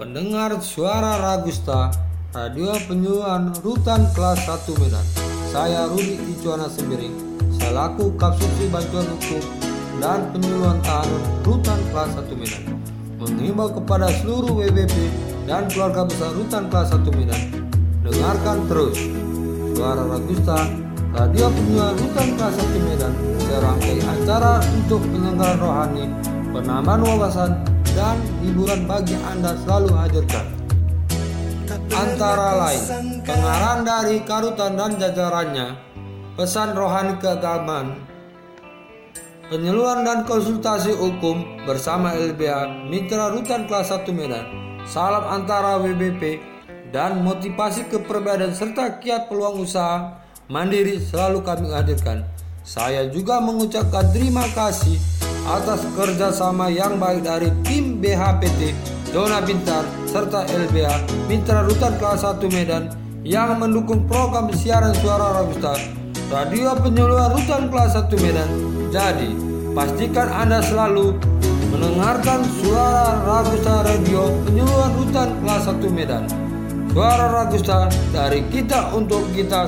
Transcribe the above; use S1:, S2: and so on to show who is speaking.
S1: pendengar suara Ragusta, radio penyuluhan Rutan Kelas 1 Medan. Saya Rudi Icuana Sembiring, selaku Kapsusi Bantuan Hukum dan penyuluhan tahanan Rutan Kelas 1 Medan. Mengimbau kepada seluruh WBP dan keluarga besar Rutan Kelas 1 Medan, dengarkan terus suara Ragusta, radio penyuluhan Rutan Kelas 1 Medan, serangkai acara untuk penyelenggaraan rohani, penambahan wawasan, dan hiburan bagi Anda selalu hadirkan. Antara lain, pengarahan dari Karutan dan jajarannya, pesan rohani keagamaan, penyeluruhan dan konsultasi hukum bersama LBA Mitra Rutan Kelas 1 Medan, salam antara WBP, dan motivasi kepribadian serta kiat peluang usaha mandiri selalu kami hadirkan. Saya juga mengucapkan terima kasih atas kerjasama yang baik dari tim BHPT, Zona Pintar, serta LBA, Mitra Rutan Kelas 1 Medan yang mendukung program siaran suara Ragusta, radio penyuluhan Rutan Kelas 1 Medan. Jadi, pastikan Anda selalu mendengarkan suara Ragusta Radio penyuluhan Rutan Kelas 1 Medan. Suara Ragusta dari kita untuk kita